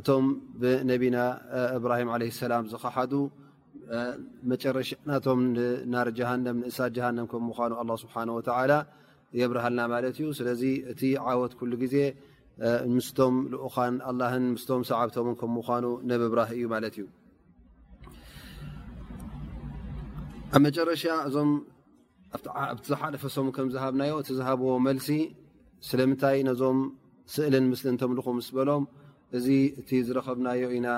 እቶም ብነቢና እብራሂም ለ ሰላም ዝኸሓዱ መጨረሻ ናቶም ናር ጀሃንም ንእሳት ጀሃንም ከም ምኳኑ ኣ ስብሓ ወላ የብርሃልና ማለት እዩ ስለዚ እቲ ዓወት ኩሉ ግዜ ምስቶም ልኡኻን ኣላን ምስቶም ሰዓብቶምን ከም ምኳኑ ነብብራህ እዩ ማለት እዩ ኣብ መጨረሻ እዞም ኣብቲ ዝሓለፈ ሶም ከም ዝሃብናዮ እቲ ዝሃብዎ መልሲ ስለምንታይ ነዞም ስእልን ምስልን ተምልኹ ምስ በሎም እዚ እቲ ዝረኸብናዮ ኢና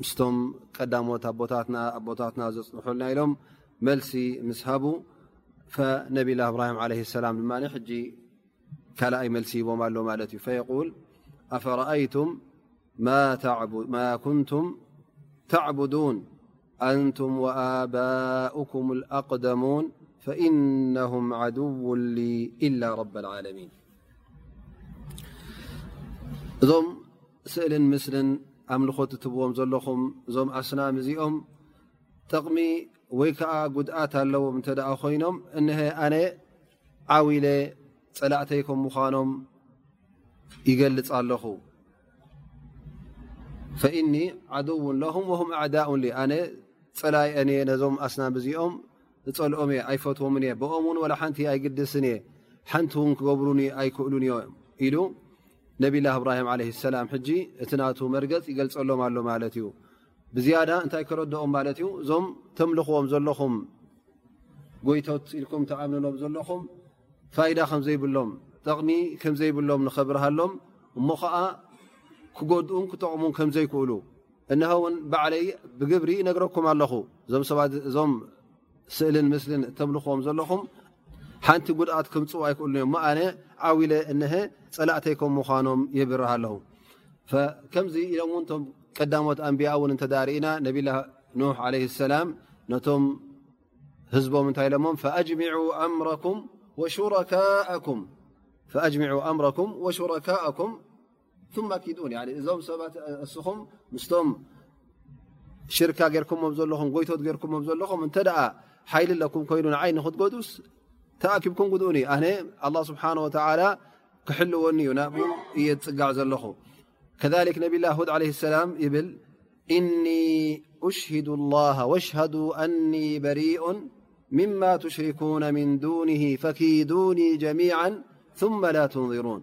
ምስቶም ቀዳሞት ኣቦታትና ኣቦታትና ዘፅንሑልና ኢሎም መልሲ ምስ ሃቡ ፈነብላ እብራሂም ዓለ ሰላም ድማ ሕጂ ካልኣይ መልሲ ሂቦም ኣሎ ማለት እዩ ፈየቁል ኣፈረኣይቱም ማ ኩንቱም ተዕቡዱን ኣንቱም ወኣባኡኩም ኣቅደሙን ፈኢነሁም ዓድው ሊ ኢላ ረብ ዓለሚን እዞም ስእልን ምስልን ኣምልኾት እትብዎም ዘለኹም እዞም ኣስናም እዚኦም ጥቕሚ ወይ ከዓ ጉድኣት ኣለዎም እንተደኣ ኮይኖም እነሀ ኣነ ዓው ኢለ ፀላእተይ ከም ምዃኖም ይገልፅ ኣለኹ ፈእኒ ዓድው ለሁም ወም ኣዕዳእ ኣነ ፀላይ የ ነዞም ኣስናም እዚኦም ዝፀልኦም እየ ኣይፈትዎምን እየ ብኦም ውን ወላ ሓንቲ ኣይግድስን እየ ሓንቲ ውን ክገብሩኒ ኣይክእሉን እዮ ኢሉ ነብላ እብራሂም ለ ሰላም ሕጂ እቲ ናቱ መርገፅ ይገልፀሎም ኣሎ ማለት እዩ ብዝያዳ እንታይ ከረድኦም ማለት እዩ እዞም ተምልኽዎም ዘለኹም ጎይቶት ኢልኩም ተኣምንሎም ዘለኹም ፋይዳ ከምዘይብሎም ጠቕሚ ከምዘይብሎም ንኸብርሃሎም እሞ ከዓ ክጎድኡን ክጠቕሙን ከምዘይክእሉ እነሀውን ባዕለይ ብግብሪ ነግረኩም ኣለኹ እዞም ስእልን ምስልን እተምልኹዎም ዘለኹም ሓንቲ ጉድኣት ክምፅኡ ኣይክእሉ እዮም ኣነ ዓው ኢለ እነሀ ፀላእተይ ከም ምዃኖም ይብርሃ ኣለዉ ከምዚ ኢሎም እውን ቶም ቀዳሞት ኣንቢያ እውን እንተዳርኢና ነብላ ኖሕ ዓለ ሰላም ነቶም ህዝቦም እንታይ ኢሎሞም ኣጅሚዑ ኣምረኩም ወሹረካኣኩም ث دن م ت م سم شرك ركم م يت رك لم ن يل كم ينينس أكبكم قن الله سبحانه وتعلى كلن قع ل كذلك نبي الهود عليه السلام ل إني أشهدا الله واشهدوا أني بريء مما تشركون من دونه فكيدوني جميعا ثم لا تنظرون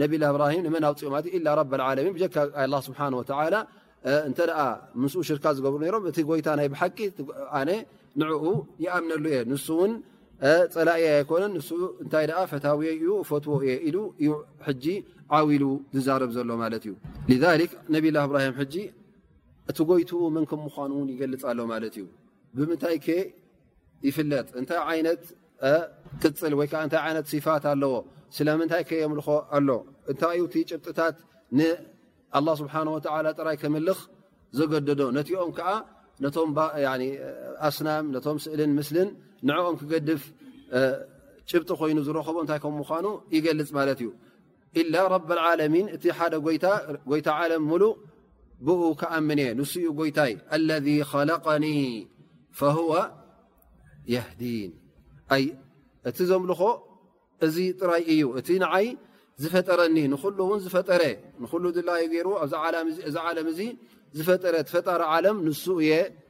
ነብላ እብራሂም ንመን ኣውፅኦ ማለት ዩ ኢላ ረብ ዓለሚን ብጀካ ኣላ ስብሓን ወተላ እንተ ምስኡ ሽርካ ዝገብሩ ነሮም እቲ ጎይታ ናይ ብሓቂ ኣነ ንኡ ይኣምነሉ እየ ንሱ እውን ፀላእ ኣይኮነን ንሱ እንታይ ኣ ፈታውየ እዩ ፈትዎ እየ ኢሉ እዩ ሕጂ ዓው ኢሉ ዝዛረብ ዘሎ ማለት እዩ ነብላ እብራሂም ሕጂ እቲ ጎይትኡ መን ከም ምኳኑ እውን ይገልፅ ኣሎ ማለት እዩ ብምንታይ ከ ይፍለጥ እንታይ ዓይነት ቅፅል ወይ ከዓ እንታይ ዓይነት ሲፋት ኣለዎ ስለምንታይ ከየምልኾ ኣሎ እንታይ እዩ እቲ ጭብጥታት ንኣላ ስብሓን ወተላ ጥራይ ከምልኽ ዘገደዶ ነቲኦም ከዓ ነቶም ኣስናም ነቶም ስእልን ምስልን ንዕኦም ክገድፍ ጭብጢ ኮይኑ ዝረከቦ እንታይ ከም ምኳኑ ይገልፅ ማለት እዩ ኢላ ረብ ዓለሚን እቲ ሓደ ጎይታ ጎይታ ዓለም ሙሉእ ብኡ ክኣምን እየ ንሱ ዩ ጎይታይ ለذ ኸለቀኒ ፈሁወ የህዲን ኣይ እቲ ዘምልኾ እዚ ጥራይ እዩ እቲ ንዓይ ዝፈጠረኒ ንኩሉ እውን ዝፈጠረ ንኩሉ ድላዩ ገይሩ ኣዚ ዓለም እዚ ዝፈጠረ ፈጣሪ ዓለም ንሱ እየ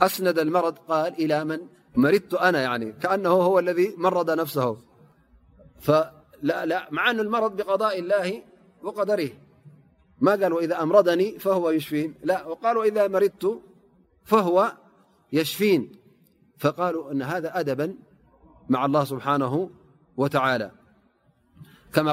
أسند المرض قال إلى من مردت أنا كأنه هو الذي مرض نفسه مع أن المرض بقضاء الله وقدره ما قال وإذا أمرضني فهو يشفين لا وقال وإذا مردت فهو يشفين فقالوا إن هذا أدبا مع الله سبحانه وتعالى كما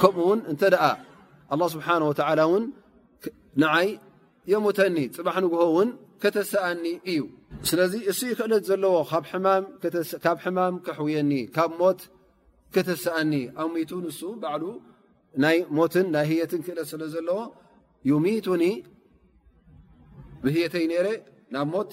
ከምኡ ውን እተ ኣ ስብሓ ን ንይ የሙተኒ ፅባሕ ንግሆ ውን ከተሰኣኒ እዩ ስለዚ እሱ ክእለት ዘለዎ ካብ ሕማም ክሕውየኒ ካብ ሞት ከተሰኣኒ ኣሚቱ ንሱ ባዕሉ ናይ ሞትን ናይ ህየትን ክእለት ስለ ዘለዎ ዩሚቱኒ ብህየተይ ነረ ናብ ሞት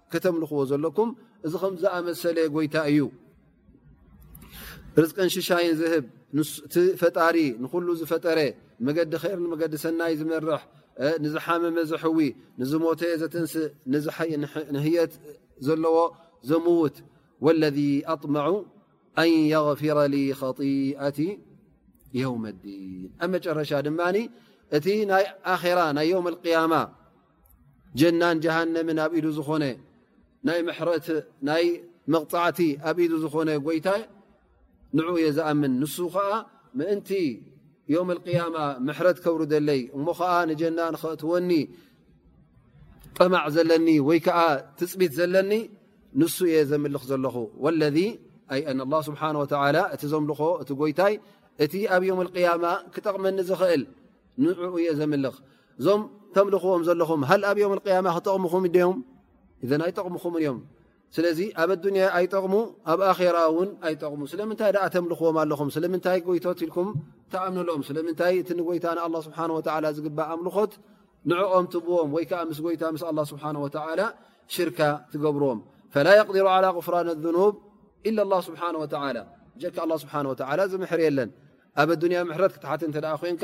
ከተምልኽዎ ዘለኩም እዚ ከም ዝኣመሰለ ጎይታ እዩ ርዝቅን ሽሻይን ዝህብ እቲ ፈጣሪ ንኩሉ ዝፈጠረ መገዲ ር ንመገዲ ሰናይ ዝመርሕ ንዝሓመመ ዘሕዊ ንዝሞተ ዘትንስእ ንህየት ዘለዎ ዘምውት ወለذ ኣطመዑ ኣን የغፊረ ኸጢኣቲ የውመዲን ኣብ መጨረሻ ድማ እቲ ናይ ኣራ ናይ የውም ያማ ጀናን ጀሃነምን ኣብ ኢዱ ዝኾነ ናይ ምሕረት ናይ መቕፃዕቲ ኣብ ኢዱ ዝኾነ ጎይታ ንኡ እየ ዝኣምን ንሱ ከዓ ምእንቲ ዮም ቅያማ ምሕረት ከውርደለይ እሞ ከዓ ንጀና ንኸእትወኒ ጠማዕ ዘለኒ ወይ ከዓ ትፅቢት ዘለኒ ንሱ እየ ዘምልኽ ዘለኹ ወለذ ኣይ ኣን ላ ስብሓ ወላ እቲ ዘምልኾ እቲ ጎይታይ እቲ ኣብ ዮም ቅያማ ክጠቕመኒ ዝኽእል ንኡ እየ ዘምልኽ እዞም ተምልኽዎም ዘለኹም ሃል ኣብ ዮም ቅያማ ክጠቕምኹም ዮም እዘን ኣይጠቕምኹምን እዮም ስለዚ ኣብ ኣዱንያ ኣይጠቕሙ ኣብ ኣራ እውን ኣይጠቕሙ ስለምንታይ ኣ ተምልኽዎም ኣለኹም ስለምንታይ ጎይቶት ኢልኩም ተኣምንሎም ስለምንታይ እቲ ንጎይታ ን ኣላ ስብሓን ወላ ዝግባእ ኣምልኾት ንዕኦም ትብዎም ወይ ከዓ ምስ ጎይታ ምስ ኣላ ስብሓን ወተላ ሽርካ ትገብርዎም ፈላ የቅዲሩ ዓላ غፍራን ኣኑብ ኢላ ላ ስብሓን ወተላ ጀካ ኣላ ስብሓን ወተላ ዝምሕር የለን ኣብ ኣዱንያ ምሕረት ክትሓት እንተ ኮይንካ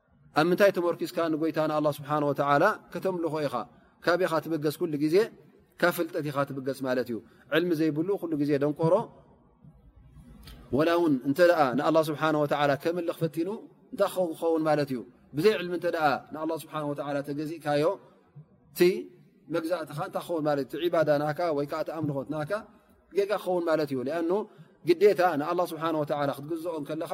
ኣብ ምንታይ ተመርኪዝካ ንጎይታ ንኣላ ስብሓን ወተላ ከተምልኾ ኢኻ ካብ ኢኻ ትብገስ ኩሉ ግዜ ካብ ፍልጠት ኢኻ ትብገፅ ማለት እዩ ዕልሚ ዘይብሉ ኩሉ ግዜ ደንቆሮ ወላ እውን እንተ ንኣላ ስብሓ ወላ ከምልኽ ፈቲኑ እንታይ ክኸው ክኸውን ማለት እዩ ብዘይ ዕልሚ እተ ንኣ ስብሓ ወ ተገዚእካዮ ቲ መግዛእትኻ እታ ክኸውን ማት እዩ ባዳ ናካ ወይከዓ ተኣምልኾት ናካ ጌጋ ክኸውን ማለት እዩ ኣኑ ግዴታ ንኣ ስብሓ ወ ክትግዝኦ ከለኻ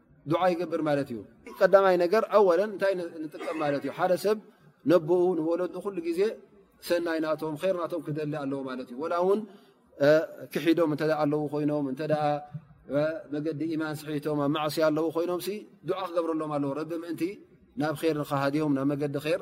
ዱዓ ይገብር ማለት እዩ ቀዳማይ ነገር ኣወለን እንታይ ንጥቀም ማለት እዩ ሓደ ሰብ ነቦኡ ንወለዱ ኩሉ ግዜ ሰናይ ናቶም ር ናቶም ክደሊ ኣለዎ ማለት እዩ ወላ እውን ክሒዶም እተ ኣለዉ ኮይኖም እተ መገዲ ኢማን ስሒቶም ኣብ ማዕስያ ኣለዉ ኮይኖም ዱዓ ክገብረሎም ኣለዎ ረቢ ምእንቲ ናብ ር ንክሃድዮም ናብ መገዲ ር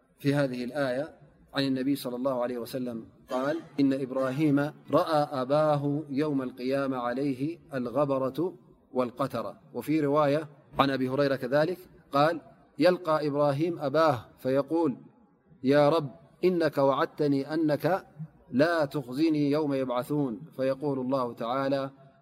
في هذه الآية عن النبي - صلى الله عليه وسلم-قال إن إبراهيم رأى أباه يوم القيامة عليه الغبرة والقترة وفي رواية عن أبي هريرة كذلك قال يلقى إبراهيم أباه فيقول يا رب إنك وعدتني أنك لا تخزني يوم يبعثون فيقول الله تعالى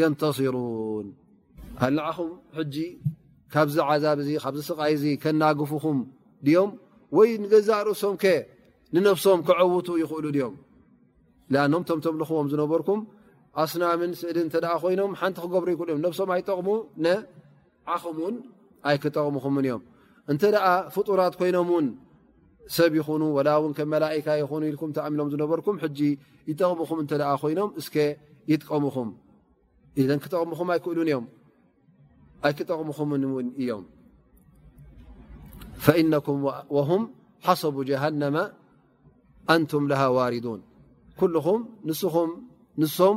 يንተصሩን ንዓኹም ሕጂ ካብዚ ዓዛብ እዚ ካብዚ ስቃይ እዚ ከናግፍኹም ድዮም ወይ ንገዛእ ርእሶም ከ ንነፍሶም ክዐውቱ ይኽእሉ ድዮም ኣኖም ቶም ተምልኽዎም ዝነበርኩም ኣስናምን ስእሊ እተ ኮይኖም ሓንቲ ክገብሩ ይክእሉ እዮም ነብሶም ኣይጠቕሙ ንዓኹም ውን ኣይክጠቕምኹምን እዮም እንተ ፍጡራት ኮይኖም ውን ሰብ ይኹኑ ወላ ውን ከም መላካ ይኹኑ ኢልኩም ተኣምሎም ዝነበርኩም ሕጂ ይጠቕምኹም እተ ኮይኖም እስከ ይጥቀምኹም እዘን ክጠቕምኹም ኣይክእሉን እዮም ኣይክጠቕምኹምን ውን እዮም ፈኢነኩም ወሁም ሓሰቡ ጀሃነማ ኣንቱም ለሃ ዋሪዱን ኩልኹም ንስኹም ንሶም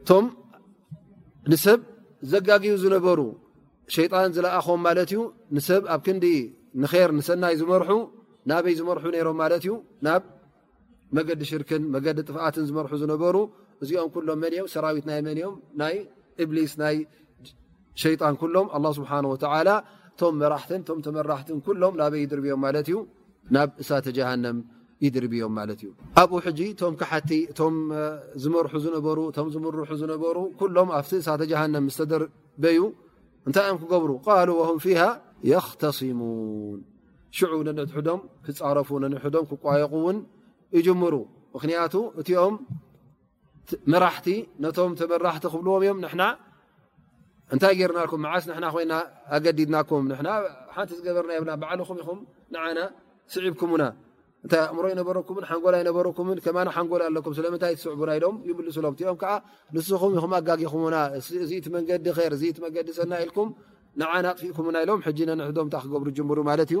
እቶም ንሰብ ዘጋግዩ ዝነበሩ ሸይጣን ዝለኣኾም ማለት እዩ ንሰብ ኣብ ክንዲ ንር ንሰናይ ዝመርሑ ናበይ ዝመርሑ ነይሮም ማለት እዩ ናብ መገዲ ሽርክን መገዲ ጥፍኣትን ዝመርሑ ዝነበሩ እዚኦም ኩሎም መን እዮም ሰራዊት ናይ መን እዮም ናይ እብሊስ ናይ ሸይጣን ኩሎም ኣላ ስብሓን ወተላ እቶም መራሕትን እቶም ተመራሕትን ኩሎም ናበይ ይድርብዮም ማለት እዩ ናብ እሳተ ጀሃንም ይድርብዮም ማለት እዩ ኣብኡ ሕጂ እቶም ካሓቲ እቶም ዝመርሑ ዝነበሩ እቶም ዝምርሑ ዝነበሩ ኩሎም ኣብቲ እሳተ ጀሃንም ዝተደርበዩ እንታይ እዮም ክገብሩ ቃሉ ወም ፊሃ የኽተሲሙን ሽዑ ነንሕዶም ክፃረፉ ነንሕዶም ክቋየቑ እውን ይጅምሩ ምክንያቱ እቲኦም መራሕቲ ነቶም ተመራሕቲ ክብልዎም እዮም ንና እንታይ ገርናኩም መዓስ ንና ኮይና ኣገዲድናኩም ና ሓንቲ ዝገበርና የብና ባዕልኹም ኢኹም ንዓና ስዒብኩምና እንታይ ኣእምሮ ኣይነበረኩምን ሓንጎል ኣይነበረኩምን ከማ ሓንጎል ኣለኩም ስለምንታይ ትስዕቡና ኢሎም ይምልስሎም እኦም ከዓ ንስኹም ኢኹም ኣጋጊኹምና እዚ ቲ መንገዲ ር እዚ መገዲ ሰና ኢልኩም ንዓና ኣጥፊእኩምና ኢሎም ሕጂ ነንሕዶም እንታይ ክገብሩ ጅምሩ ማለት እዩ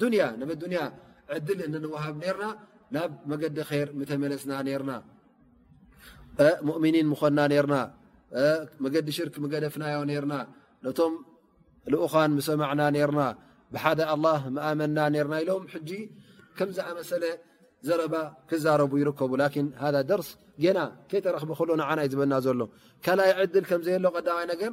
ዱንያ ን ዱንያ ዕድል እንንውሃብ ነርና ናብ መገዲ ር ምተመለስና ነርና ሙእምኒን ምኾንና ነርና መገዲ ሽርክ ምገደፍናዮ ነርና ነቶም ልኡኻን ምሰማዕና ነርና ብሓደ ኣላ ምኣመንና ነርና ኢሎም ሕጂ ከም ዝኣመሰለ ዘረባ ክዛረቡ ይርከቡ ላኪን ሃ ደርስ ገና ከይተረክበ ከሎ ንዓና እዩ ዝበና ዘሎ ካልኣይ ዕድል ከምዘየሎ ቀዳማይ ነገር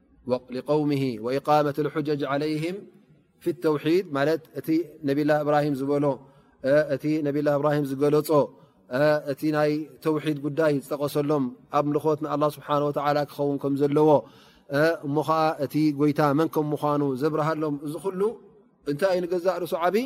ሊቀውምሂ ወኢቃመት ልሑጀጅ ዓለይህም ፊ ተውሒድ ማለት እቲ ነብላ እብራሂም ዝበሎ እቲ ነብላ እብራሂም ዝገለፆ እቲ ናይ ተውሒድ ጉዳይ ዝጠቀሰሎም ኣብ ምልኾት ንኣላ ስብሓን ወተላ ክኸውን ከም ዘለዎ እሞ ከዓ እቲ ጎይታ መን ከም ምኳኑ ዘብርሃሎም እዚ ኩሉ እንታይ እዩ ንገዛእ ርእሱ ዓብይ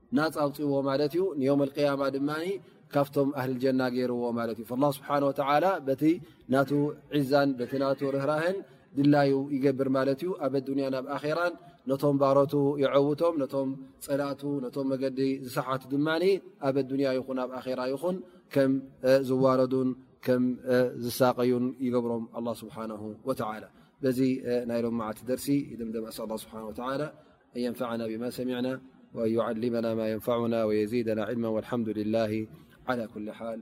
ናፃ ኣውፅዎ ማለት እዩ ንዮም ቅያማ ድማ ካብቶም ኣህል ጀና ገይርዎ ማለት እዩ ላ ስብሓን ወተላ በቲ ናቱ ዒዛን በቲ ናቱ ርህራህን ድላዩ ይገብር ማለት እዩ ኣብ ኣዱንያ ናብ ኣራን ነቶም ባሮቱ የዐውቶም ነቶም ፀላእቱ ነቶም መገዲ ዝሰሓቱ ድማ ኣብ ኣዱንያ ይኹን ኣብ ኣራ ይኹን ከም ዝዋረዱን ከም ዝሳቀዩን ይገብሮም ኣላ ስብሓን ወተላ በዚ ናይ ሎም መዓልቲ ደርሲ ይድምደም ኣስ ስብሓን ወተላ أن ينفعنا بما سمعنا وأن يعلمنا ما ينفعنا ويزيدنا علما والحمد لله على كل حال